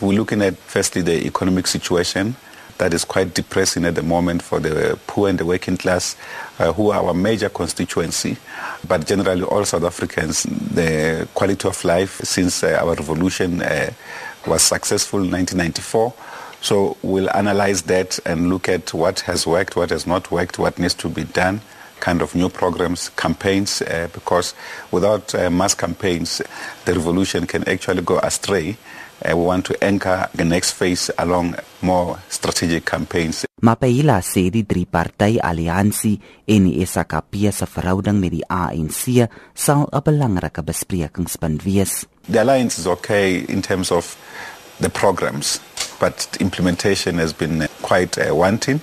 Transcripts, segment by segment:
We're looking at firstly the economic situation that is quite depressing at the moment for the poor and the working class, uh, who are our major constituency. But generally, all South Africans, the quality of life since uh, our revolution uh, was successful in 1994. So we'll analyze that and look at what has worked, what has not worked, what needs to be done, kind of new programs, campaigns, uh, because without uh, mass campaigns, the revolution can actually go astray. Uh, we want to anchor the next phase along more strategic campaigns. Mapaila sê die drie party alliansie en die SAKP se verhouding met die ANC sal 'n belangrike besprekingspunt wees. The alliance is okay in terms of the programs, but implementation has been quite uh, wanting.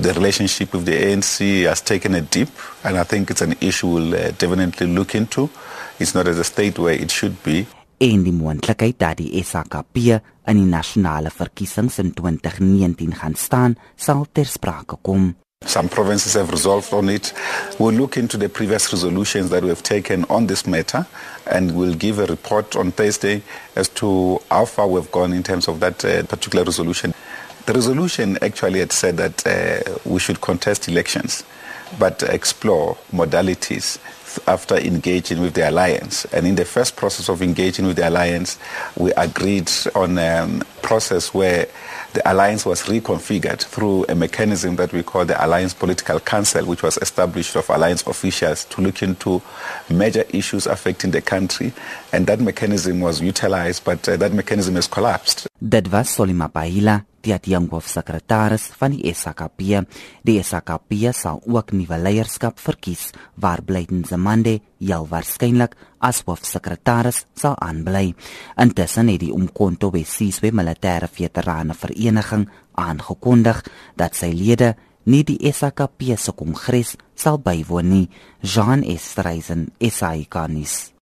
The relationship with the ANC has taken a dip, and I think it's an issue we'll uh, definitely look into. It's not at the state where it should be. en die moontlikheid dat die SAKP in die nasionale verkiesings in 2019 gaan staan, sal ter sprake kom. Some provinces have resolved on it. We'll look into the previous resolutions that we have taken on this matter and we'll give a report on Thursday as to how far we've gone in terms of that uh, particular resolution. The resolution actually had said that uh, we should contest elections but explore modalities after engaging with the alliance. And in the first process of engaging with the alliance, we agreed on a process where the alliance was reconfigured through a mechanism that we call the Alliance Political Council, which was established of alliance officials to look into major issues affecting the country. And that mechanism was utilized, but uh, that mechanism has collapsed. Dit was Solima Paila, die adjunkhoofsekretaris van die SAKP. Die SAKP sal ook nuwe leierskap verkies, waar Blyden Zamande heel waarskynlik as hoofsekretaris sal aanbly. Intussen het die Umkhonto we Sizwe militêre veterane vereniging aangekondig dat sy lede nie die SAKP se kongres sal bywoon nie. Jean Estreisen, SAICanis.